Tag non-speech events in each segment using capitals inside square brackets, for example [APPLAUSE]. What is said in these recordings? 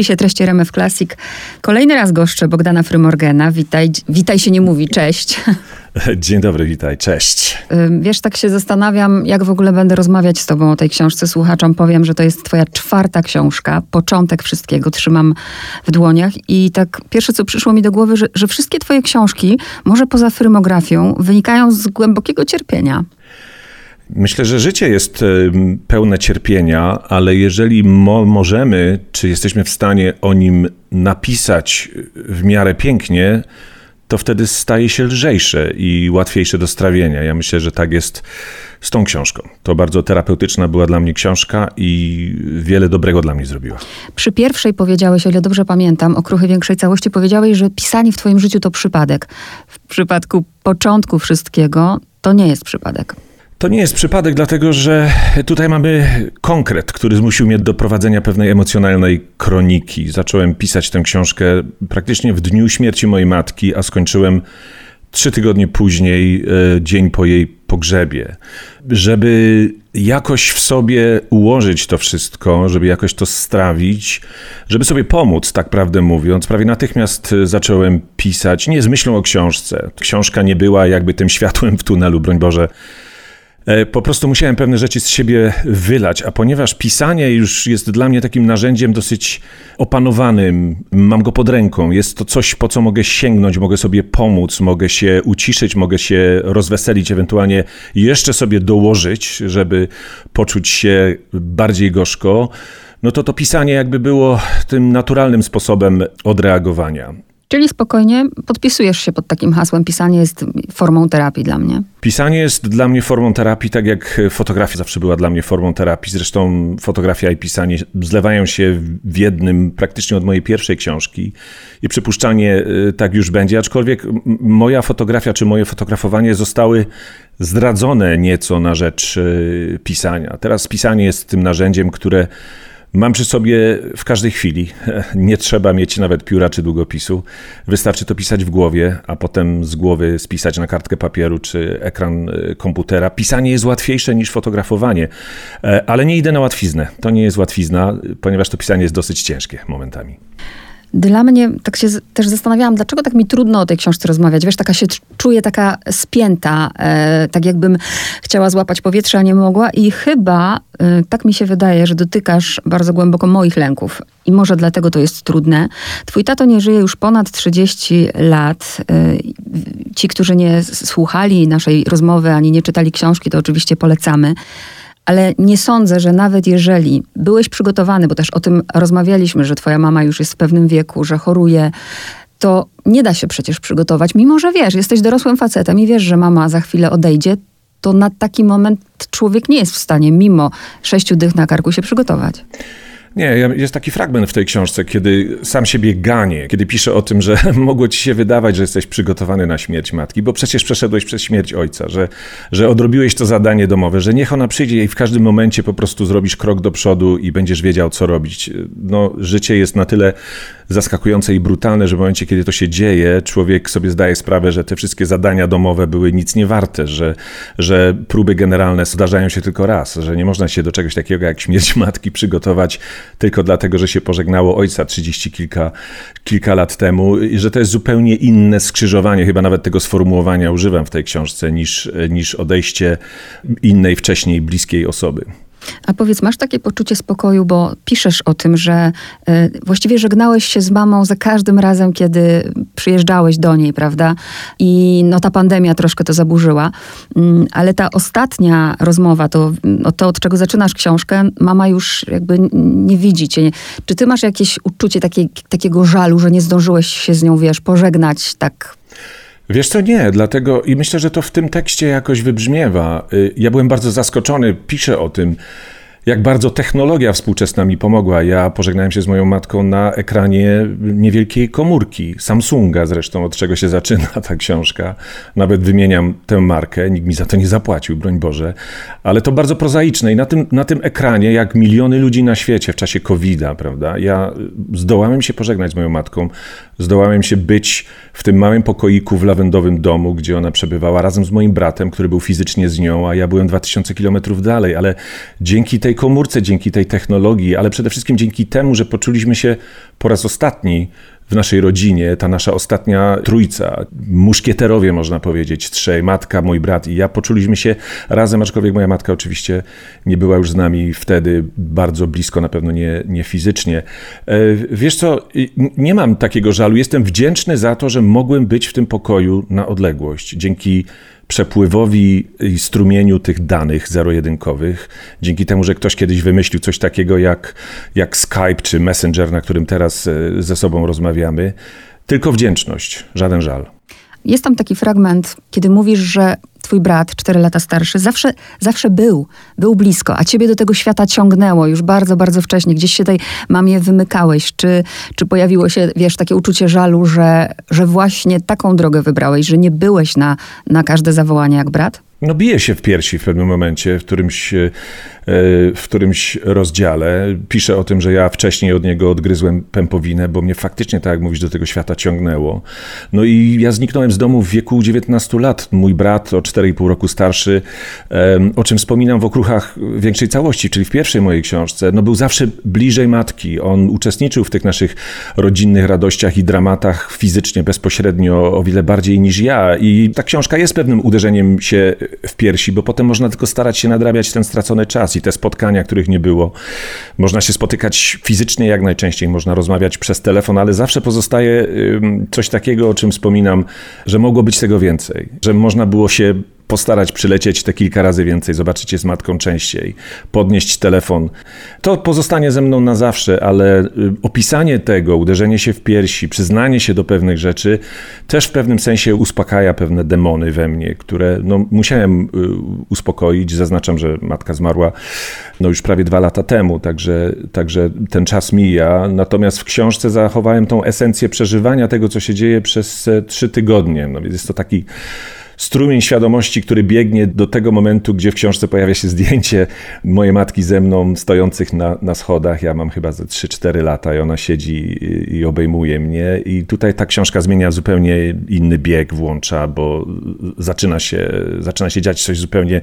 spisie treści RMF Classic. Kolejny raz goszczę Bogdana Frymorgena. Witaj, witaj się nie mówi, cześć. [LAUGHS] Dzień dobry, witaj, cześć. Wiesz, tak się zastanawiam, jak w ogóle będę rozmawiać z tobą o tej książce. Słuchaczom powiem, że to jest twoja czwarta książka, początek wszystkiego, trzymam w dłoniach i tak pierwsze, co przyszło mi do głowy, że, że wszystkie twoje książki, może poza frymografią, wynikają z głębokiego cierpienia. Myślę, że życie jest pełne cierpienia, ale jeżeli mo możemy, czy jesteśmy w stanie o nim napisać w miarę pięknie, to wtedy staje się lżejsze i łatwiejsze do strawienia. Ja myślę, że tak jest z tą książką. To bardzo terapeutyczna była dla mnie książka i wiele dobrego dla mnie zrobiła. Przy pierwszej powiedziałeś, o ile dobrze pamiętam, o kruchy większej całości, powiedziałeś, że pisanie w twoim życiu to przypadek. W przypadku początku wszystkiego to nie jest przypadek. To nie jest przypadek, dlatego że tutaj mamy konkret, który zmusił mnie do prowadzenia pewnej emocjonalnej kroniki. Zacząłem pisać tę książkę praktycznie w dniu śmierci mojej matki, a skończyłem trzy tygodnie później, e, dzień po jej pogrzebie. Żeby jakoś w sobie ułożyć to wszystko, żeby jakoś to strawić, żeby sobie pomóc, tak prawdę mówiąc, prawie natychmiast zacząłem pisać, nie z myślą o książce. Książka nie była jakby tym światłem w tunelu, broń Boże E, po prostu musiałem pewne rzeczy z siebie wylać, a ponieważ pisanie już jest dla mnie takim narzędziem dosyć opanowanym, mam go pod ręką, jest to coś, po co mogę sięgnąć, mogę sobie pomóc, mogę się uciszyć, mogę się rozweselić, ewentualnie jeszcze sobie dołożyć, żeby poczuć się bardziej gorzko, no to to pisanie jakby było tym naturalnym sposobem odreagowania. Czyli spokojnie podpisujesz się pod takim hasłem. Pisanie jest formą terapii dla mnie. Pisanie jest dla mnie formą terapii, tak jak fotografia zawsze była dla mnie formą terapii. Zresztą fotografia i pisanie zlewają się w jednym praktycznie od mojej pierwszej książki i przypuszczalnie y, tak już będzie. Aczkolwiek moja fotografia czy moje fotografowanie zostały zdradzone nieco na rzecz y, pisania. Teraz pisanie jest tym narzędziem, które Mam przy sobie w każdej chwili. [LAUGHS] Nie trzeba mieć nawet pióra czy długopisu. Wystarczy to pisać w głowie, a potem z głowy spisać na kartkę papieru czy ekran e, komputera. Pisanie jest łatwiejsze niż fotografowanie, e, ale nie idę na łatwiznę. To nie jest łatwizna, ponieważ to pisanie jest dosyć ciężkie momentami. Dla mnie, tak się też zastanawiałam, dlaczego tak mi trudno o tej książce rozmawiać. Wiesz, taka się czuję taka spięta, e, tak jakbym chciała złapać powietrze, a nie mogła. I chyba, e, tak mi się wydaje, że dotykasz bardzo głęboko moich lęków. I może dlatego to jest trudne. Twój tato nie żyje już ponad 30 lat. E, ci, którzy nie słuchali naszej rozmowy, ani nie czytali książki, to oczywiście polecamy ale nie sądzę, że nawet jeżeli byłeś przygotowany, bo też o tym rozmawialiśmy, że twoja mama już jest w pewnym wieku, że choruje, to nie da się przecież przygotować, mimo że wiesz, jesteś dorosłym facetem i wiesz, że mama za chwilę odejdzie, to na taki moment człowiek nie jest w stanie, mimo sześciu dych na karku, się przygotować. Nie, jest taki fragment w tej książce, kiedy sam siebie ganie, kiedy pisze o tym, że [LAUGHS] mogło ci się wydawać, że jesteś przygotowany na śmierć matki, bo przecież przeszedłeś przez śmierć ojca, że, że odrobiłeś to zadanie domowe, że niech ona przyjdzie i w każdym momencie po prostu zrobisz krok do przodu i będziesz wiedział, co robić. No, życie jest na tyle zaskakujące i brutalne, że w momencie, kiedy to się dzieje, człowiek sobie zdaje sprawę, że te wszystkie zadania domowe były nic nie warte, że, że próby generalne zdarzają się tylko raz, że nie można się do czegoś takiego jak śmierć [LAUGHS] matki przygotować tylko dlatego, że się pożegnało ojca trzydzieści kilka, kilka lat temu i że to jest zupełnie inne skrzyżowanie, chyba nawet tego sformułowania używam w tej książce, niż, niż odejście innej wcześniej bliskiej osoby. A powiedz, masz takie poczucie spokoju, bo piszesz o tym, że y, właściwie żegnałeś się z mamą za każdym razem, kiedy przyjeżdżałeś do niej, prawda? I no ta pandemia troszkę to zaburzyła. Y, ale ta ostatnia rozmowa, to, no, to od czego zaczynasz książkę, mama już jakby nie widzi cię. Czy ty masz jakieś uczucie takie, takiego żalu, że nie zdążyłeś się z nią, wiesz, pożegnać tak Wiesz co, nie, dlatego i myślę, że to w tym tekście jakoś wybrzmiewa. Y, ja byłem bardzo zaskoczony, piszę o tym jak bardzo technologia współczesna mi pomogła. Ja pożegnałem się z moją matką na ekranie niewielkiej komórki, Samsunga zresztą, od czego się zaczyna [LAUGHS] ta książka. Nawet wymieniam tę markę, nikt mi za to nie zapłacił, broń Boże. Ale to bardzo prozaiczne i na tym, na tym ekranie, jak miliony ludzi na świecie w czasie COVID-a, prawda, ja zdołałem się pożegnać z moją matką, zdołałem się być w tym małym pokoiku w lawendowym domu, gdzie ona przebywała razem z moim bratem, który był fizycznie z nią, a ja byłem 2000 kilometrów dalej, ale dzięki tej tej komórce, dzięki tej technologii, ale przede wszystkim dzięki temu, że poczuliśmy się po raz ostatni w naszej rodzinie, ta nasza ostatnia trójca, muszkieterowie można powiedzieć, trzej, matka, mój brat i ja, poczuliśmy się razem, aczkolwiek moja matka oczywiście nie była już z nami wtedy bardzo blisko, na pewno nie, nie fizycznie. E, wiesz co, nie mam takiego żalu, jestem wdzięczny za to, że mogłem być w tym pokoju na odległość. Dzięki przepływowi i strumieniu tych danych zero-jedynkowych, dzięki temu, że ktoś kiedyś wymyślił coś takiego jak, jak Skype czy Messenger, na którym teraz e, ze sobą rozmawiamy, tylko wdzięczność, żaden żal. Jest tam taki fragment, kiedy mówisz, że twój brat, cztery lata starszy, zawsze, zawsze był, był blisko, a ciebie do tego świata ciągnęło już bardzo, bardzo wcześnie. Gdzieś się tej mamie wymykałeś. Czy, czy pojawiło się, wiesz, takie uczucie żalu, że, że właśnie taką drogę wybrałeś, że nie byłeś na, na każde zawołanie jak brat? No bije się w piersi w pewnym momencie, w którymś e, w którymś rozdziale pisze o tym, że ja wcześniej od niego odgryzłem pępowinę, bo mnie faktycznie, tak jak mówisz, do tego świata ciągnęło. No i ja zniknąłem z domu w wieku 19 lat. Mój brat o 4,5 roku starszy, o czym wspominam w okruchach większej całości, czyli w pierwszej mojej książce, no był zawsze bliżej matki. On uczestniczył w tych naszych rodzinnych radościach i dramatach fizycznie, bezpośrednio, o wiele bardziej niż ja. I ta książka jest pewnym uderzeniem się w piersi, bo potem można tylko starać się nadrabiać ten stracony czas te spotkania, których nie było. Można się spotykać fizycznie jak najczęściej, można rozmawiać przez telefon, ale zawsze pozostaje coś takiego, o czym wspominam, że mogło być tego więcej, że można było się postarać przylecieć te kilka razy więcej, zobaczyć je z matką częściej, podnieść telefon. To pozostanie ze mną na zawsze, ale y, opisanie tego, uderzenie się w piersi, przyznanie się do pewnych rzeczy też w pewnym sensie uspokaja pewne demony we mnie, które no, musiałem y, uspokoić. Zaznaczam, że matka zmarła no, już prawie dwa lata temu, także, także ten czas mija. Natomiast w książce zachowałem tą esencję przeżywania tego, co się dzieje przez trzy tygodnie. No, jest to taki strumień świadomości, który biegnie do tego momentu, gdzie w książce pojawia się zdjęcie mojej matki ze mną stojących na, na schodach. Ja mam chyba ze 3-4 lata i ona siedzi i, obejmuje mnie. I tutaj ta książka zmienia zupełnie inny bieg, włącza, bo zaczyna się, zaczyna się dziać coś zupełnie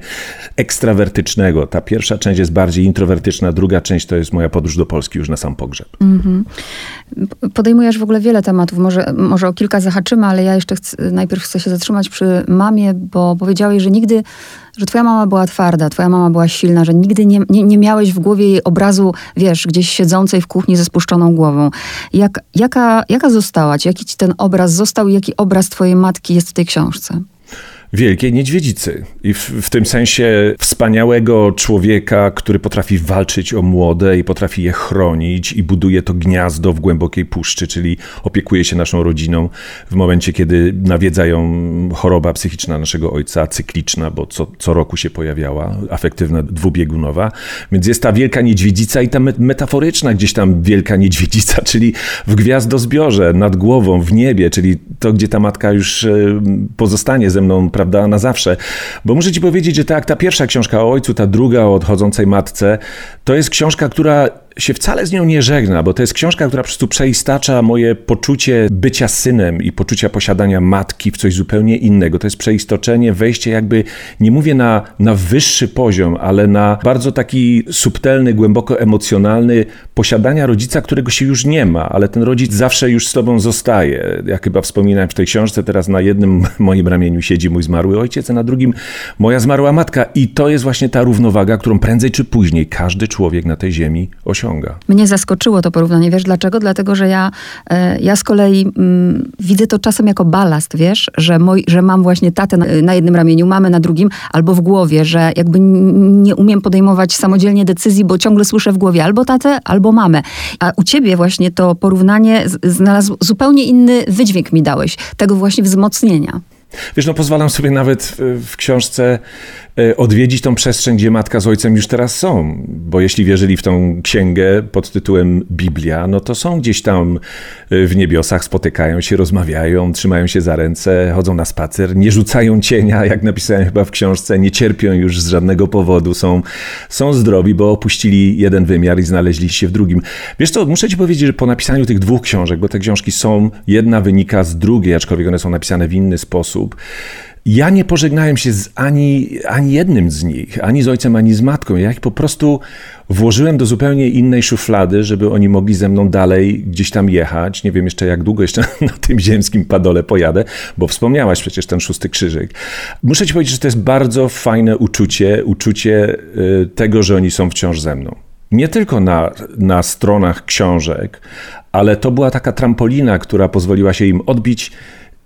ekstrawertycznego. Ta pierwsza część jest bardziej introwertyczna, druga część to jest moja podróż do Polski już na sam pogrzeb. Mm -hmm. Podejmujesz w ogóle wiele tematów, może, może o kilka zahaczymy, ale ja jeszcze chcę, najpierw chcę się zatrzymać przy mamie, bo powiedziałeś, że nigdy, że twoja mama była twarda, twoja mama była silna, że nigdy nie, nie, nie miałeś w głowie jej obrazu, wiesz, gdzieś siedzącej w kuchni ze spuszczoną głową. Jak, jaka, jaka została ci? Jaki ci ten obraz został i jaki obraz twojej matki jest w tej książce? Wielkiej Niedźwiedzicy. I w, w, tym sensie wspaniałego człowieka, który potrafi walczyć o młode i potrafi je chronić i buduje to gniazdo w głębokiej puszczy, czyli opiekuje się naszą rodziną w momencie, kiedy nawiedza ją choroba psychiczna naszego ojca, cykliczna, bo co, co roku się pojawiała, afektywna, dwubiegunowa. Więc jest ta wielka niedźwiedzica i ta metaforyczna gdzieś tam wielka niedźwiedzica, [LAUGHS] czyli w gwiazdozbiorze, nad głową, w niebie, czyli to, gdzie ta matka już e, pozostanie ze mną prawda, na zawsze. Bo muszę ci powiedzieć, że tak, ta pierwsza książka o ojcu, ta druga o odchodzącej matce, to jest książka, która się wcale z nią nie żegna, bo to jest książka, która po prostu przeistacza moje poczucie bycia synem i poczucia posiadania matki w coś zupełnie innego. To jest przeistoczenie, wejście jakby, nie mówię na, na wyższy poziom, ale na bardzo taki subtelny, głęboko emocjonalny posiadania rodzica, którego się już nie ma, ale ten rodzic zawsze już z tobą zostaje. Ja chyba wspominałem w tej książce, teraz na jednym [LAUGHS] moim ramieniu siedzi mój zmarły ojciec, a na drugim moja zmarła matka. I to jest właśnie ta równowaga, którą prędzej czy później każdy człowiek na tej ziemi osiąga osiąga. Mnie zaskoczyło to porównanie, wiesz dlaczego? Dlatego, że ja, e, ja z kolei mm, widzę to czasem jako balast, wiesz, że, moj, że mam właśnie tatę na, na jednym ramieniu, mamę na drugim, albo w głowie, że jakby nie umiem podejmować samodzielnie decyzji, bo ciągle słyszę w głowie albo tatę, albo mamę. A u ciebie właśnie to porównanie znalazł zupełnie inny wydźwięk mi dałeś, tego właśnie wzmocnienia. Wiesz, no pozwalam sobie nawet w, w książce odwiedzić tą przestrzeń, gdzie matka z ojcem już teraz są. Bo jeśli wierzyli w tą księgę pod tytułem Biblia, no to są gdzieś tam e, w niebiosach, spotykają się, rozmawiają, trzymają się za ręce, chodzą na spacer, nie rzucają cienia, jak napisałem chyba w książce, nie cierpią już z żadnego powodu, są, są zdrowi, bo opuścili jeden wymiar i znaleźli się w drugim. Wiesz co, muszę ci powiedzieć, że po napisaniu tych dwóch książek, bo te książki są, jedna wynika z drugiej, aczkolwiek one są napisane w inny sposób, Ja nie pożegnałem się z ani, ani jednym z nich, ani z ojcem, ani z matką. Ja ich po prostu włożyłem do zupełnie innej szuflady, żeby oni mogli ze mną dalej gdzieś tam jechać. Nie wiem jeszcze jak długo jeszcze [LAUGHS] na tym ziemskim padole pojadę, bo wspomniałaś przecież ten szósty krzyżyk. Muszę ci powiedzieć, że to jest bardzo fajne uczucie, uczucie y, tego, że oni są wciąż ze mną. Nie tylko na, na stronach książek, ale to była taka trampolina, która pozwoliła się im odbić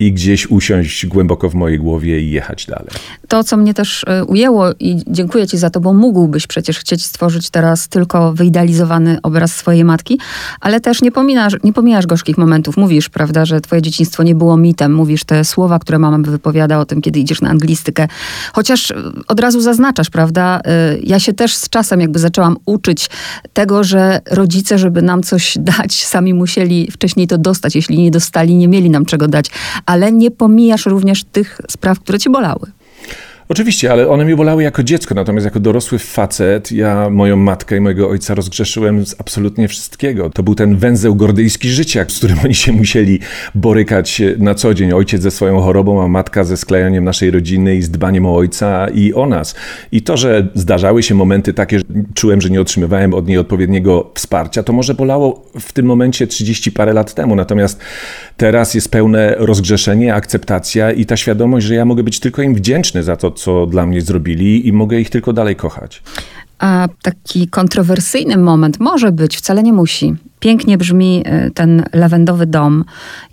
i gdzieś usiąść głęboko w mojej głowie i jechać dalej. To, co mnie też e, ujęło i dziękuję ci za to, bo mógłbyś przecież chcieć stworzyć teraz tylko wyidealizowany obraz swojej matki, ale też nie pominasz, nie pomijasz gorzkich momentów. Mówisz, prawda, że twoje dzieciństwo nie było mitem. Mówisz te słowa, które mama wypowiada o tym, kiedy idziesz na anglistykę. Chociaż e, od razu zaznaczasz, prawda, e, ja się też z czasem jakby zaczęłam uczyć tego, że rodzice, żeby nam coś dać, sami musieli wcześniej to dostać. Jeśli nie dostali, nie mieli nam czego dać ale nie pomijasz również tych spraw, które cię bolały. Oczywiście, ale one mnie bolały jako dziecko, natomiast jako dorosły facet, ja moją matkę i mojego ojca rozgrzeszyłem z absolutnie wszystkiego. To był ten węzeł gordyjski życia, z którym oni się musieli borykać na co dzień. Ojciec ze swoją chorobą, a matka ze sklejaniem naszej rodziny i z dbaniem o ojca i o nas. I to, że zdarzały się momenty takie, że czułem, że nie otrzymywałem od niej odpowiedniego wsparcia, to może bolało w tym momencie 30 parę lat temu. Natomiast teraz jest pełne rozgrzeszenie, akceptacja i ta świadomość, że ja mogę być tylko im wdzięczny za to, co dla mnie zrobili i mogę ich tylko dalej kochać. A taki kontrowersyjny moment może być, wcale nie musi. Pięknie brzmi y, ten lawendowy dom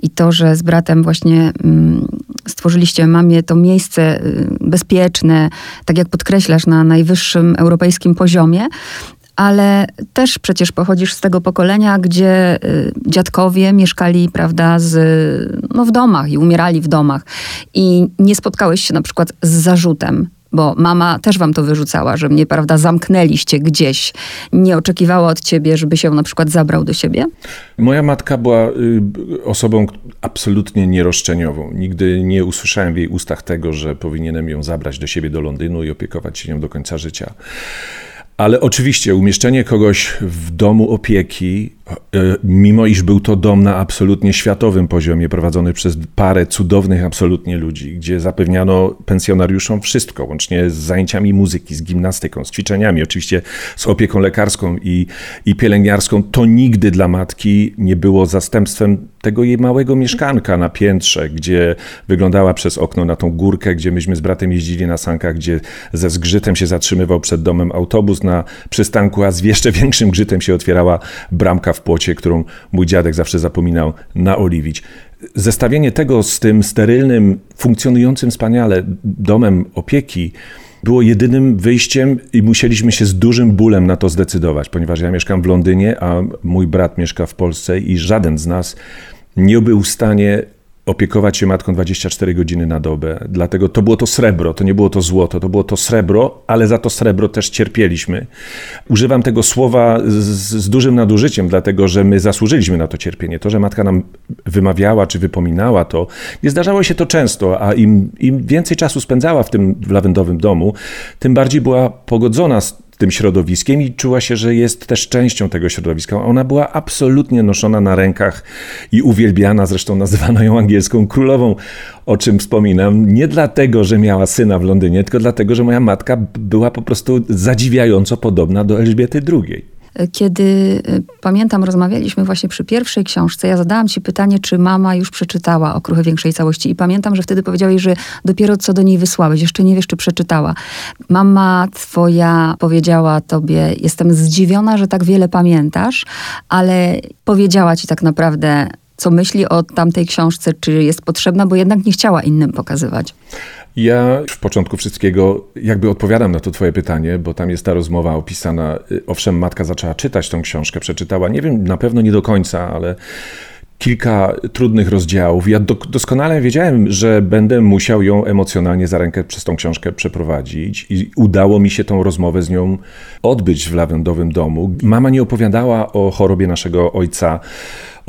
i to, że z bratem właśnie mm, stworzyliście mamie to miejsce y, bezpieczne, tak jak podkreślasz, na najwyższym europejskim poziomie, ale też przecież pochodzisz z tego pokolenia, gdzie y, dziadkowie mieszkali, prawda, z, no, w domach i umierali w domach. I nie spotkałeś się na przykład z zarzutem, bo mama też wam to wyrzucała, że mnie, prawda, zamknęliście gdzieś. Nie oczekiwała od ciebie, żeby się na przykład zabrał do siebie? Moja matka była y, osobą absolutnie nieroszczeniową. Nigdy nie usłyszałem w jej ustach tego, że powinienem ją zabrać do siebie do Londynu i opiekować się nią do końca życia. Ale oczywiście umieszczenie kogoś w domu opieki E, mimo iż był to dom na absolutnie światowym poziomie, prowadzony przez parę cudownych absolutnie ludzi, gdzie zapewniano pensjonariuszom wszystko, łącznie z zajęciami muzyki, z gimnastyką, z ćwiczeniami, oczywiście z opieką lekarską i, i pielęgniarską, to nigdy dla matki nie było zastępstwem tego jej małego mieszkanka na piętrze, gdzie wyglądała przez okno na tą górkę, gdzie myśmy z bratem jeździli na sankach, gdzie ze zgrzytem się zatrzymywał przed domem autobus na przystanku, a z jeszcze większym grzytem się otwierała bramka w płocie, którą mój dziadek zawsze zapominał naoliwić. Zestawienie tego z tym sterylnym, funkcjonującym wspaniale domem opieki było jedynym wyjściem i musieliśmy się z dużym bólem na to zdecydować, ponieważ ja mieszkam w Londynie, a mój brat mieszka w Polsce i żaden z nas nie był w stanie opiekować się matką 24 godziny na dobę. Dlatego to było to srebro, to nie było to złoto, to było to srebro, ale za to srebro też cierpieliśmy. Używam tego słowa z, z dużym nadużyciem, dlatego że my zasłużyliśmy na to cierpienie. To, że matka nam wymawiała czy wypominała to, nie zdarzało się to często, a im, im więcej czasu spędzała w tym lawendowym domu, tym bardziej była pogodzona z tym środowiskiem i czuła się, że jest też częścią tego środowiska. Ona była absolutnie noszona na rękach i uwielbiana, zresztą nazywano ją angielską królową, o czym wspominam, nie dlatego, że miała syna w Londynie, tylko dlatego, że moja matka była po prostu zadziwiająco podobna do Elżbiety II. Kiedy y, pamiętam, rozmawialiśmy właśnie przy pierwszej książce, ja zadałam ci pytanie, czy mama już przeczytała Okruchy Większej Całości. I pamiętam, że wtedy powiedziałeś, że dopiero co do niej wysłałeś, jeszcze nie wiesz, czy przeczytała. Mama twoja powiedziała tobie, jestem zdziwiona, że tak wiele pamiętasz, ale powiedziała ci tak naprawdę, co myśli o tamtej książce, czy jest potrzebna, bo jednak nie chciała innym pokazywać. Ja w początku wszystkiego jakby odpowiadam na to twoje pytanie, bo tam jest ta rozmowa opisana. Owszem, matka zaczęła czytać tą książkę, przeczytała, nie wiem, na pewno nie do końca, ale kilka trudnych rozdziałów. Ja do, doskonale wiedziałem, że będę musiał ją emocjonalnie za rękę przez tą książkę przeprowadzić i udało mi się tą rozmowę z nią odbyć w lawendowym domu. Mama nie opowiadała o chorobie naszego ojca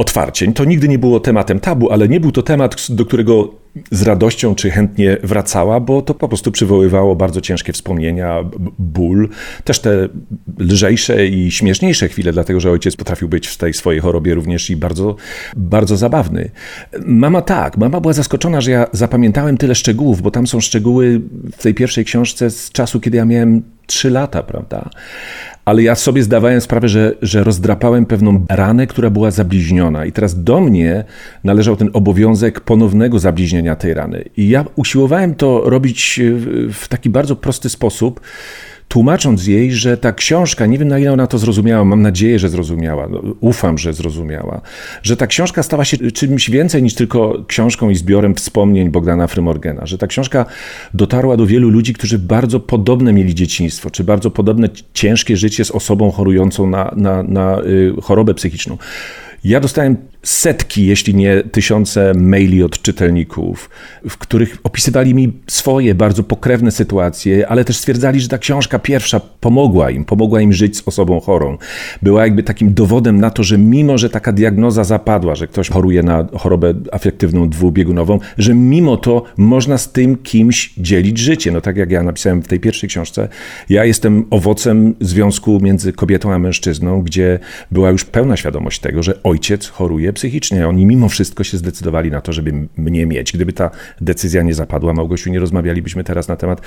otwarcie. To nigdy nie było tematem tabu, ale nie był to temat, do którego z radością czy chętnie wracała, bo to po prostu przywoływało bardzo ciężkie wspomnienia, ból, też te lżejsze i śmieszniejsze chwile, dlatego że ojciec potrafił być w tej swojej chorobie również i bardzo, bardzo zabawny. Mama tak, mama była zaskoczona, że ja zapamiętałem tyle szczegółów, bo tam są szczegóły w tej pierwszej książce z czasu, kiedy ja miałem trzy lata, prawda? Ale ja sobie zdawałem sprawę, że, że rozdrapałem pewną ranę, która była zabliźniona. I teraz do mnie należał ten obowiązek ponownego zabliźnienia tej rany. I ja usiłowałem to robić w taki bardzo prosty sposób tłumacząc jej, że ta książka, nie wiem na ile ona to zrozumiała, mam nadzieję, że zrozumiała, no, ufam, że zrozumiała, że ta książka stała się czymś więcej niż tylko książką i zbiorem wspomnień Bogdana Frymorgena, że ta książka dotarła do wielu ludzi, którzy bardzo podobne mieli dzieciństwo, czy bardzo podobne ciężkie życie z osobą chorującą na, na, na y, chorobę psychiczną. Ja dostałem setki, jeśli nie tysiące maili od czytelników, w których opisywali mi swoje bardzo pokrewne sytuacje, ale też stwierdzali, że ta książka pierwsza pomogła im, pomogła im żyć z osobą chorą. Była jakby takim dowodem na to, że mimo, że taka diagnoza zapadła, że ktoś choruje na chorobę afektywną dwubiegunową, że mimo to można z tym kimś dzielić życie. No tak jak ja napisałem w tej pierwszej książce, ja jestem owocem związku między kobietą a mężczyzną, gdzie była już pełna świadomość tego, że ojciec choruje psychicznie. Oni mimo wszystko się zdecydowali na to, żeby mnie mieć. Gdyby ta decyzja nie zapadła, Małgosiu, nie rozmawialibyśmy teraz na temat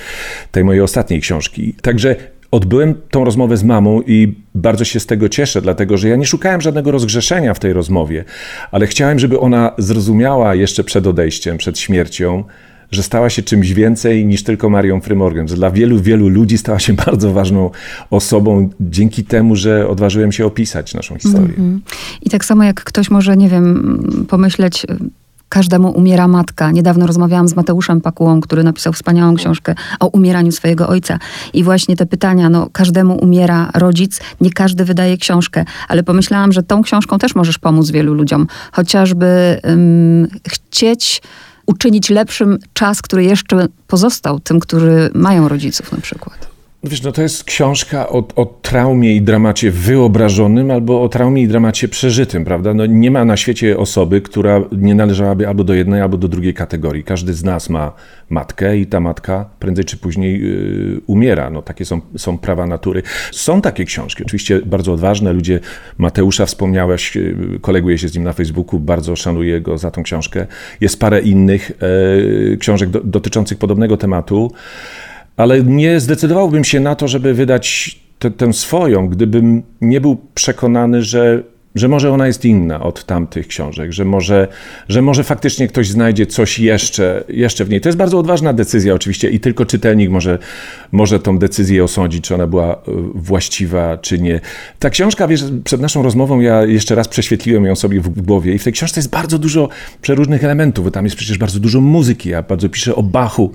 tej mojej ostatniej książki. Także odbyłem tą rozmowę z mamą i bardzo się z tego cieszę, dlatego że ja nie szukałem żadnego rozgrzeszenia w tej rozmowie, ale chciałem, żeby ona zrozumiała jeszcze przed odejściem, przed śmiercią, że stała się czymś więcej niż tylko Marią Frymorgan, że dla wielu, wielu ludzi stała się [LAUGHS] bardzo ważną osobą dzięki temu, że odważyłem się opisać naszą historię. Mm -hmm. I tak samo jak ktoś może, nie wiem, pomyśleć, każdemu umiera matka. Niedawno rozmawiałam z Mateuszem Pakułą, który napisał wspaniałą książkę o umieraniu swojego ojca. I właśnie te pytania, no każdemu umiera rodzic, nie każdy wydaje książkę, ale pomyślałam, że tą książką też możesz pomóc wielu ludziom. Chociażby um, chcieć uczynić lepszym czas, który jeszcze pozostał tym, którzy mają rodziców na przykład. Wiesz, no to jest książka o, o, traumie i dramacie wyobrażonym albo o traumie i dramacie przeżytym, prawda? No nie ma na świecie osoby, która nie należałaby albo do jednej, albo do drugiej kategorii. Każdy z nas ma matkę i ta matka prędzej czy później yy, umiera. No takie są, są prawa natury. Są takie książki, oczywiście bardzo odważne. Ludzie, Mateusza wspomniałeś, yy, koleguję się z nim na Facebooku, bardzo szanuję go za tą książkę. Jest parę innych yy, książek do, dotyczących podobnego tematu ale nie zdecydowałbym się na to, żeby wydać tę swoją, gdybym nie był przekonany, że, że może ona jest inna od tamtych książek, że może, że może faktycznie ktoś znajdzie coś jeszcze, jeszcze w niej. To jest bardzo odważna decyzja oczywiście i tylko czytelnik może, może tą decyzję osądzić, czy ona była e, właściwa, czy nie. Ta książka, wiesz, przed naszą rozmową ja jeszcze raz prześwietliłem ją sobie w głowie i w tej książce jest bardzo dużo przeróżnych elementów, bo tam jest przecież bardzo dużo muzyki, ja bardzo piszę o Bachu.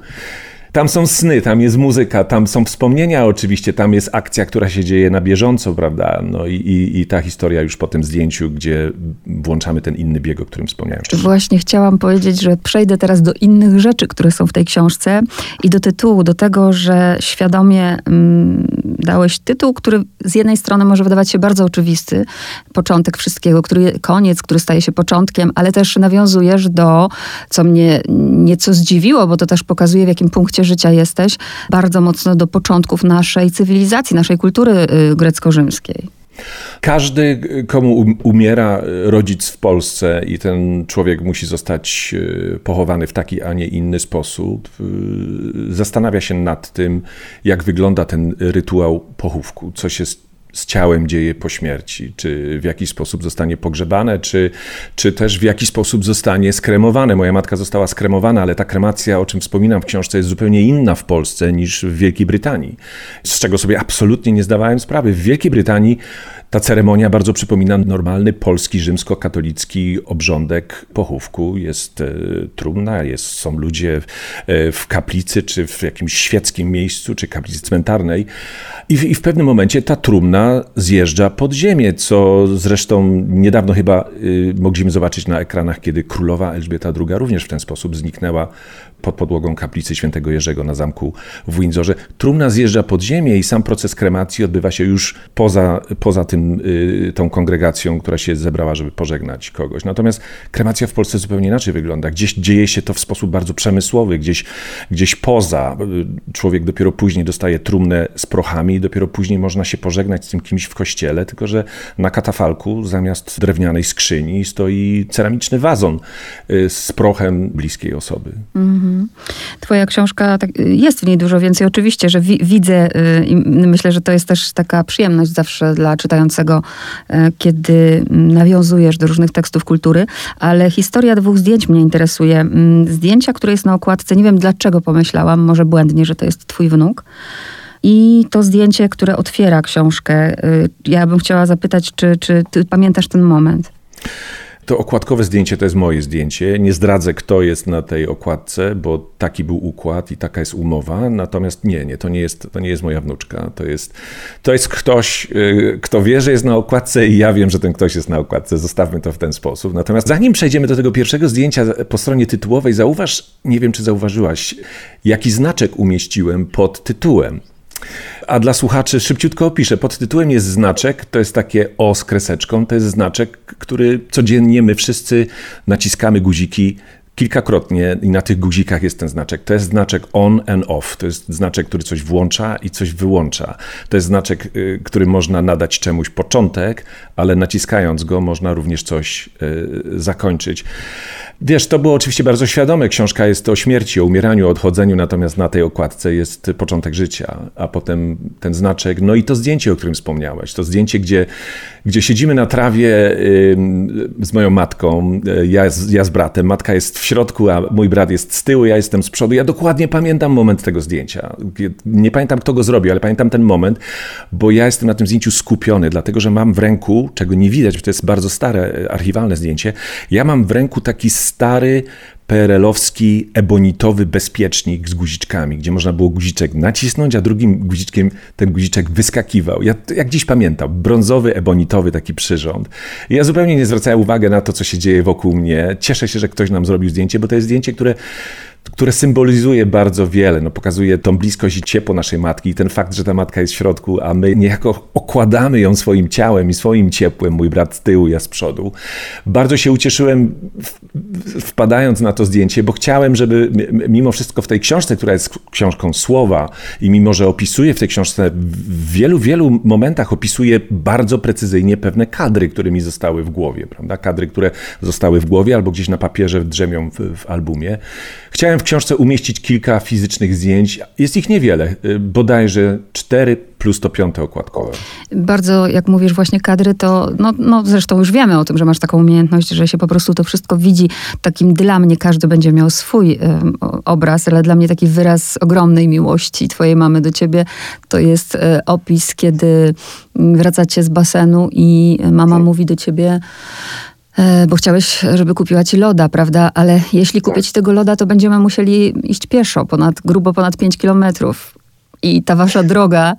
Tam są sny, tam jest muzyka, tam są wspomnienia oczywiście, tam jest akcja, która się dzieje na bieżąco, prawda? No i, i, i ta historia już po tym zdjęciu, gdzie włączamy ten inny bieg, o którym wspomniałem wcześniej. Właśnie chciałam powiedzieć, że przejdę teraz do innych rzeczy, które są w tej książce i do tytułu, do tego, że świadomie mm, dałeś tytuł, który z jednej strony może wydawać się bardzo oczywisty, początek wszystkiego, który koniec, który staje się początkiem, ale też nawiązujesz do, co mnie nieco zdziwiło, bo to też pokazuje, w jakim punkcie życia jesteś, bardzo mocno do początków naszej cywilizacji, naszej kultury y, grecko-rzymskiej. Każdy, komu umiera rodzic w Polsce i ten człowiek musi zostać y, pochowany w taki, a nie inny sposób, y, zastanawia się nad tym, jak wygląda ten rytuał pochówku, co się ciałem dzieje po śmierci, czy w jakiś sposób zostanie pogrzebane, czy, czy też w jakiś sposób zostanie skremowane. Moja matka została skremowana, ale ta kremacja, o czym wspominam w książce, jest zupełnie inna w Polsce niż w Wielkiej Brytanii, z czego sobie absolutnie nie zdawałem sprawy. W Wielkiej Brytanii ta ceremonia bardzo przypomina normalny polski rzymskokatolicki obrządek pochówku. Jest e, trumna, jest, są ludzie e, w kaplicy, czy w jakimś świeckim miejscu, czy kaplicy cmentarnej. I w, I w pewnym momencie ta trumna zjeżdża pod ziemię, co zresztą niedawno chyba y, mogliśmy zobaczyć na ekranach, kiedy królowa Elżbieta II również w ten sposób zniknęła pod podłogą kaplicy świętego Jerzego na zamku w Windsorze. Trumna zjeżdża pod ziemię i sam proces kremacji odbywa się już poza, poza tym, y, tą kongregacją, która się zebrała, żeby pożegnać kogoś. Natomiast kremacja w Polsce zupełnie inaczej wygląda. Gdzieś dzieje się to w sposób bardzo przemysłowy, gdzieś, gdzieś poza. Y, człowiek dopiero później dostaje trumnę z prochami i dopiero później można się pożegnać z tym kimś w kościele, tylko że na katafalku zamiast drewnianej skrzyni stoi ceramiczny wazon y, z prochem bliskiej osoby. Mhm. Twoja książka, tak, jest w niej dużo więcej oczywiście, że wi widzę i myślę, że to jest też taka przyjemność zawsze dla czytającego, y, kiedy nawiązujesz do różnych tekstów kultury, ale historia dwóch zdjęć mnie interesuje. Mm, zdjęcia, które jest na okładce, nie wiem dlaczego pomyślałam, może błędnie, że to jest twój wnuk. I to zdjęcie, które otwiera książkę. Y, ja bym chciała zapytać, czy, czy ty pamiętasz ten moment? To okładkowe zdjęcie to jest moje zdjęcie. Nie zdradzę, kto jest na tej okładce, bo taki był układ i taka jest umowa. Natomiast nie, nie, to nie jest, to nie jest moja wnuczka. To jest, to jest ktoś, y, kto wie, że jest na okładce i ja wiem, że ten ktoś jest na okładce. Zostawmy to w ten sposób. Natomiast zanim przejdziemy do tego pierwszego zdjęcia po stronie tytułowej, zauważ, nie wiem czy zauważyłaś, jaki znaczek umieściłem pod tytułem. A dla słuchaczy szybciutko opiszę. Pod tytułem jest znaczek, to jest takie O z kreseczką, to jest znaczek, który codziennie my wszyscy naciskamy guziki kilkakrotnie i na tych guzikach jest ten znaczek. To jest znaczek on and off. To jest znaczek, który coś włącza i coś wyłącza. To jest znaczek, y, który można nadać czemuś początek, ale naciskając go można również coś y, zakończyć. Wiesz, to było oczywiście bardzo świadome. Książka jest o śmierci, o umieraniu, o odchodzeniu, natomiast na tej okładce jest początek życia, a potem ten znaczek, no i to zdjęcie, o którym wspomniałeś. To zdjęcie, gdzie, gdzie siedzimy na trawie z moją matką, y, ja z, ja z bratem. Matka jest w środku, a mój brat jest z tyłu, ja jestem z przodu. Ja dokładnie pamiętam moment tego zdjęcia. Nie pamiętam, kto go zrobił, ale pamiętam ten moment, bo ja jestem na tym zdjęciu skupiony, dlatego że mam w ręku, czego nie widać, bo to jest bardzo stare, archiwalne zdjęcie, ja mam w ręku taki stary PRL-owski ebonitowy bezpiecznik z guziczkami, gdzie można było guziczek nacisnąć, a drugim guziczkiem ten guziczek wyskakiwał. Ja jak dziś pamiętam, brązowy, ebonitowy taki przyrząd. ja zupełnie nie zwracałem uwagi na to, co się dzieje wokół mnie. Cieszę się, że ktoś nam zrobił zdjęcie, bo to jest zdjęcie, które które symbolizuje bardzo wiele. No, pokazuje tą bliskość i ciepło naszej matki i ten fakt, że ta matka jest w środku, a my niejako okładamy ją swoim ciałem i swoim ciepłem, mój brat z tyłu, ja z przodu. Bardzo się ucieszyłem wpadając na to zdjęcie, bo chciałem, żeby mimo wszystko w tej książce, która jest książką słowa i mimo, że opisuje w tej książce w wielu, wielu momentach opisuje bardzo precyzyjnie pewne kadry, które mi zostały w głowie, prawda? Kadry, które zostały w głowie albo gdzieś na papierze drzemią w, w albumie. Chciałem w książce umieścić kilka fizycznych zdjęć. Jest ich niewiele, y, bodajże cztery plus to piąte okładkowe. Bardzo, jak mówisz właśnie kadry, to no, no zresztą już wiemy o tym, że masz taką umiejętność, że się po prostu to wszystko widzi. Takim dla mnie każdy będzie miał swój y, obraz, ale dla mnie taki wyraz ogromnej miłości twojej mamy do ciebie to jest y, opis, kiedy wracacie z basenu i mama tak. mówi do ciebie bo chciałeś, żeby kupiła ci loda, prawda? Ale jeśli kupię ci tego loda, to będziemy musieli iść pieszo, ponad, grubo ponad 5 kilometrów. I ta wasza droga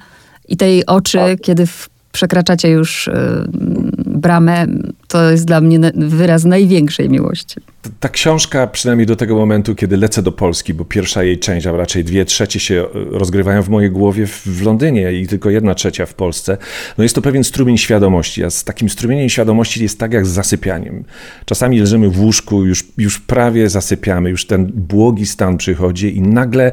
i tej oczy, kiedy przekraczacie już y, bramę, to jest dla mnie wyraz największej miłości. Ta książka, przynajmniej do tego momentu, kiedy lecę do Polski, bo pierwsza jej część, a raczej dwie trzecie się e, rozgrywają w mojej głowie w Londynie i tylko jedna trzecia w Polsce, no jest to pewien strumień świadomości. A z takim strumieniem świadomości jest tak jak z zasypianiem. Czasami leżymy w łóżku, już, już prawie zasypiamy, już ten błogi stan przychodzi i nagle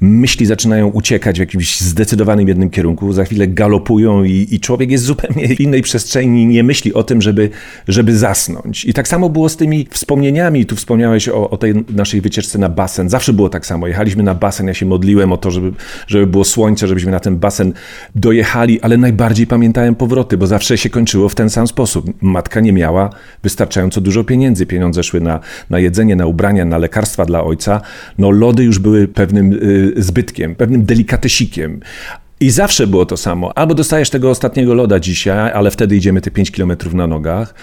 myśli zaczynają uciekać w jakimś zdecydowanym jednym kierunku, za chwilę galopują i, i człowiek jest zupełnie w innej przestrzeni, nie myśli o tym, żeby, żeby zasnąć. I tak samo było z tymi wspomnieniami, tu wspomniałeś o, o, tej naszej wycieczce na basen. Zawsze było tak samo. Jechaliśmy na basen, ja się modliłem o to, żeby, żeby było słońce, żebyśmy na ten basen dojechali, ale najbardziej pamiętałem powroty, bo zawsze się kończyło w ten sam sposób. Matka nie miała wystarczająco dużo pieniędzy. Pieniądze szły na, na jedzenie, na ubrania, na lekarstwa dla ojca. No lody już były pewnym y, zbytkiem, pewnym delikatesikiem. I zawsze było to samo. Albo dostajesz tego ostatniego loda dzisiaj, ale wtedy idziemy te 5 kilometrów na nogach,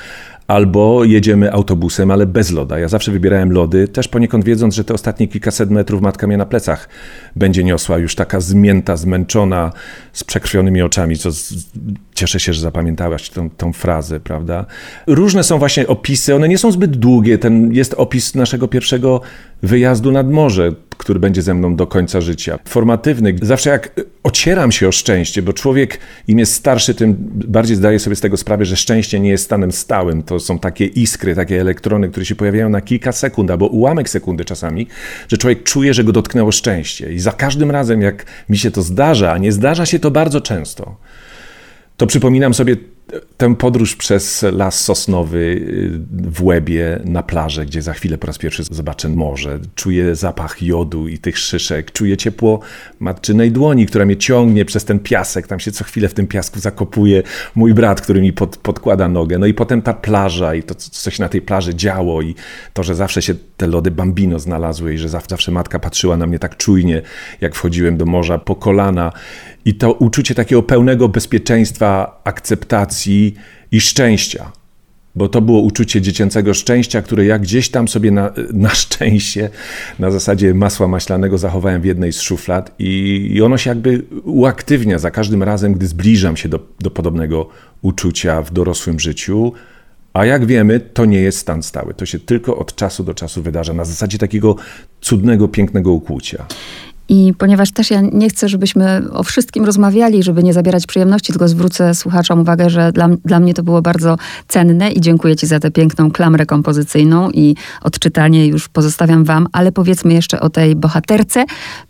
albo jedziemy autobusem, ale bez loda. Ja zawsze wybierałem lody, też poniekąd wiedząc, że te ostatnie kilkaset metrów matka mnie na plecach będzie niosła, już taka zmięta, zmęczona, z przekrwionymi oczami, co Cieszę się, że zapamiętałaś tą, tą frazę, prawda? Różne są właśnie opisy, one nie są zbyt długie. Ten jest opis naszego pierwszego wyjazdu nad morze, który będzie ze mną do końca życia. Formatywny. Zawsze jak ocieram się o szczęście, bo człowiek im jest starszy, tym bardziej zdaje sobie z tego sprawę, że szczęście nie jest stanem stałym. To są takie iskry, takie elektrony, które się pojawiają na kilka sekund albo ułamek sekundy czasami, że człowiek czuje, że go dotknęło szczęście. I za każdym razem, jak mi się to zdarza, a nie zdarza się to bardzo często, to przypominam sobie tę podróż przez las sosnowy y, w Łebie na plażę, gdzie za chwilę po raz pierwszy zobaczę morze. Czuję zapach jodu i tych szyszek, czuję ciepło matczynej dłoni, która mnie ciągnie przez ten piasek. Tam się co chwilę w tym piasku zakopuje mój brat, który mi pod, podkłada nogę. No i potem ta plaża i to, co się na tej plaży działo i to, że zawsze się te lody bambino znalazły i że zawsze matka patrzyła na mnie tak czujnie, jak wchodziłem do morza po kolana i to uczucie takiego pełnego bezpieczeństwa, akceptacji i szczęścia. Bo to było uczucie dziecięcego szczęścia, które ja gdzieś tam sobie na, na szczęście, na zasadzie masła maślanego zachowałem w jednej z szuflad i, i ono się jakby uaktywnia za każdym razem, gdy zbliżam się do, do podobnego uczucia w dorosłym życiu. A jak wiemy, to nie jest stan stały. To się tylko od czasu do czasu wydarza na zasadzie takiego cudnego, pięknego ukłucia. I ponieważ też ja nie chcę, żebyśmy o wszystkim rozmawiali, żeby nie zabierać przyjemności, tylko zwrócę słuchaczom uwagę, że dla, dla mnie to było bardzo cenne i dziękuję Ci za tę piękną klamrę kompozycyjną i odczytanie już pozostawiam Wam, ale powiedzmy jeszcze o tej bohaterce.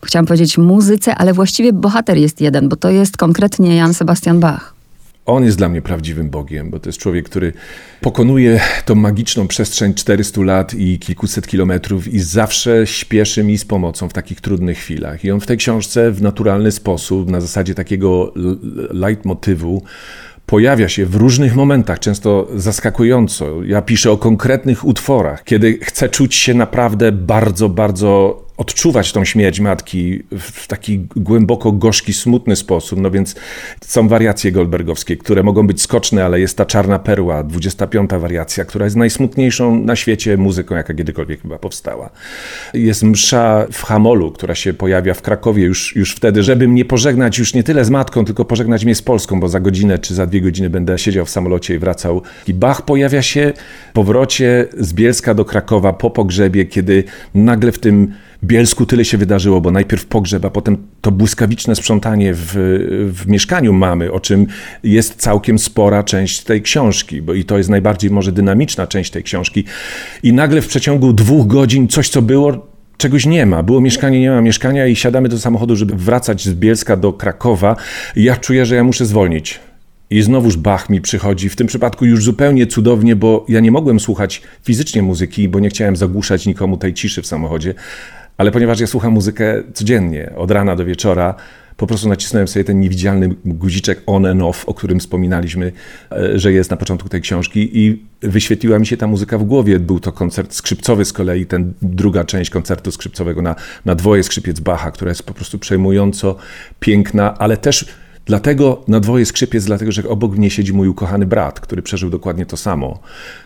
Chciałam powiedzieć muzyce, ale właściwie bohater jest jeden, bo to jest konkretnie Jan Sebastian Bach. On jest dla mnie prawdziwym Bogiem, bo to jest człowiek, który pokonuje tą magiczną przestrzeń 400 lat i kilkuset kilometrów i zawsze śpieszy mi z pomocą w takich trudnych chwilach. I on w tej książce w naturalny sposób, na zasadzie takiego leitmotywu, pojawia się w różnych momentach, często zaskakująco. Ja piszę o konkretnych utworach, kiedy chcę czuć się naprawdę bardzo, bardzo odczuwać tą śmierć matki w taki głęboko gorzki, smutny sposób. No więc są wariacje goldbergowskie, które mogą być skoczne, ale jest ta czarna perła, 25. wariacja, która jest najsmutniejszą na świecie muzyką, jaka kiedykolwiek chyba powstała. Jest msza w Hamolu, która się pojawia w Krakowie już, już wtedy, żeby mnie pożegnać już nie tyle z matką, tylko pożegnać mnie z Polską, bo za godzinę czy za dwie godziny będę siedział w samolocie i wracał. I Bach pojawia się w powrocie z Bielska do Krakowa po pogrzebie, kiedy nagle w tym Bielsku tyle się wydarzyło, bo najpierw pogrzeb, a potem to błyskawiczne sprzątanie w, w mieszkaniu mamy, o czym jest całkiem spora część tej książki, bo i to jest najbardziej może dynamiczna część tej książki. I nagle w przeciągu dwóch godzin coś, co było, czegoś nie ma. Było mieszkanie, nie ma mieszkania i siadamy do samochodu, żeby wracać z Bielska do Krakowa. Ja czuję, że ja muszę zwolnić. I znowuż Bach mi przychodzi, w tym przypadku już zupełnie cudownie, bo ja nie mogłem słuchać fizycznie muzyki, bo nie chciałem zagłuszać nikomu tej ciszy w samochodzie, ale ponieważ ja słucham muzykę codziennie, od rana do wieczora, po prostu nacisnąłem sobie ten niewidzialny guziczek on and off, o którym wspominaliśmy, e, że jest na początku tej książki i wyświetliła mi się ta muzyka w głowie. Był to koncert skrzypcowy z kolei, ten druga część koncertu skrzypcowego na, na dwoje skrzypiec Bacha, która jest po prostu przejmująco piękna, ale też Dlatego na dwoje skrzypiec, dlatego że obok mnie siedzi mój ukochany brat, który przeżył dokładnie to samo,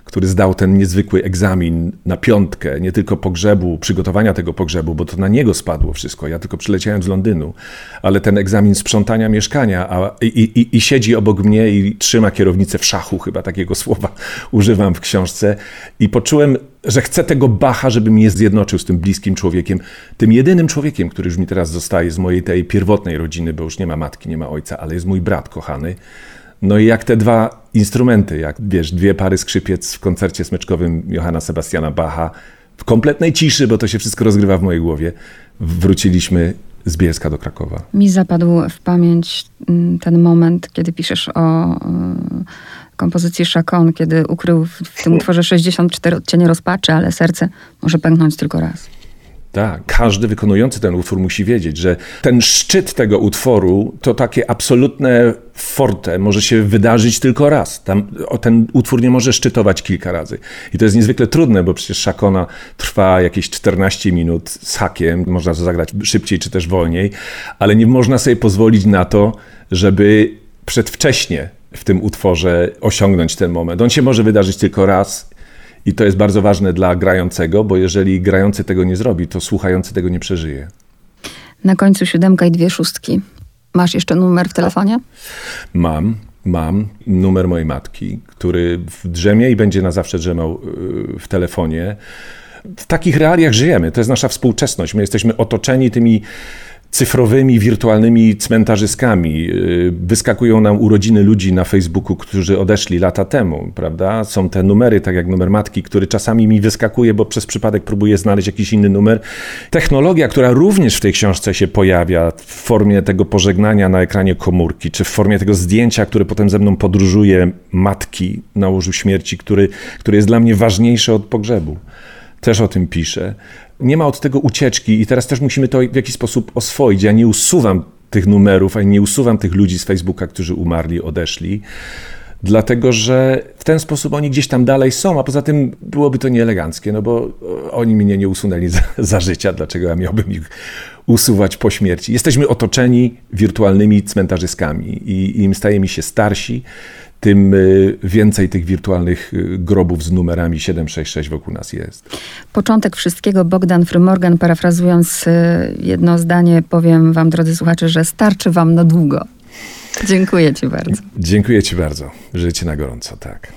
który zdał ten niezwykły egzamin na piątkę, nie tylko pogrzebu, przygotowania tego pogrzebu, bo to na niego spadło wszystko. Ja tylko przyleciałem z Londynu, ale ten egzamin sprzątania mieszkania a, i, i, i siedzi obok mnie i trzyma kierownicę w szachu, chyba takiego słowa [LAUGHS] używam w książce. I poczułem że chcę tego Bacha, żeby mnie zjednoczył z tym bliskim człowiekiem, tym jedynym człowiekiem, który już mi teraz zostaje z mojej tej pierwotnej rodziny, bo już nie ma matki, nie ma ojca, ale jest mój brat kochany. No i jak te dwa instrumenty, jak wiesz, dwie pary skrzypiec w koncercie smyczkowym Johanna Sebastiana Bacha, w kompletnej ciszy, bo to się wszystko rozgrywa w mojej głowie, wróciliśmy z Bielska do Krakowa. Mi zapadł w pamięć mm, ten moment, kiedy piszesz o kompozycji Chacon, kiedy ukrył w tym utworze 64 odcienie rozpaczy, ale serce może pęknąć tylko raz. Tak, każdy wykonujący ten utwór musi wiedzieć, że ten szczyt tego utworu to takie absolutne forte może się wydarzyć tylko raz. Tam, ten utwór nie może szczytować kilka razy. I to jest niezwykle trudne, bo przecież Szakona trwa jakieś 14 minut z hakiem, można to zagrać szybciej czy też wolniej, ale nie można sobie pozwolić na to, żeby przedwcześnie w tym utworze osiągnąć ten moment. On się może wydarzyć tylko raz i to jest bardzo ważne dla grającego, bo jeżeli grający tego nie zrobi, to słuchający tego nie przeżyje. Na końcu siódemka i dwie szóstki. Masz jeszcze numer w telefonie? Mam. mam numer mojej matki, który w drzemie i będzie na zawsze drzemał y, w telefonie. W takich realiach żyjemy. To jest nasza współczesność. My jesteśmy otoczeni tymi cyfrowymi, wirtualnymi cmentarzyskami. Y, wyskakują nam urodziny ludzi na Facebooku, którzy odeszli lata temu, prawda? Są te numery, tak jak numer matki, który czasami mi wyskakuje, bo przez przypadek próbuję znaleźć jakiś inny numer. Technologia, która również w tej książce się pojawia w formie tego pożegnania na ekranie komórki, czy w formie tego zdjęcia, które potem ze mną podróżuje matki na łożu śmierci, który, który jest dla mnie ważniejszy od pogrzebu też o tym piszę. Nie ma od tego ucieczki i teraz też musimy to w jakiś sposób oswoić. Ja nie usuwam tych numerów, a nie usuwam tych ludzi z Facebooka, którzy umarli, odeszli, dlatego że w ten sposób oni gdzieś tam dalej są, a poza tym byłoby to nieeleganckie, no bo oni mnie nie usunęli [LAUGHS] za, za życia, dlaczego ja miałbym ich usuwać po śmierci. Jesteśmy otoczeni wirtualnymi cmentarzyskami i im stajemy się starsi, tym y, więcej tych wirtualnych y, grobów z numerami 766 wokół nas jest. Początek wszystkiego Bogdan Frymorgan, parafrazując y, jedno zdanie, powiem wam, drodzy słuchacze, że starczy wam na długo. Dziękuję ci bardzo. Dziękuję ci bardzo. Życie na gorąco, tak.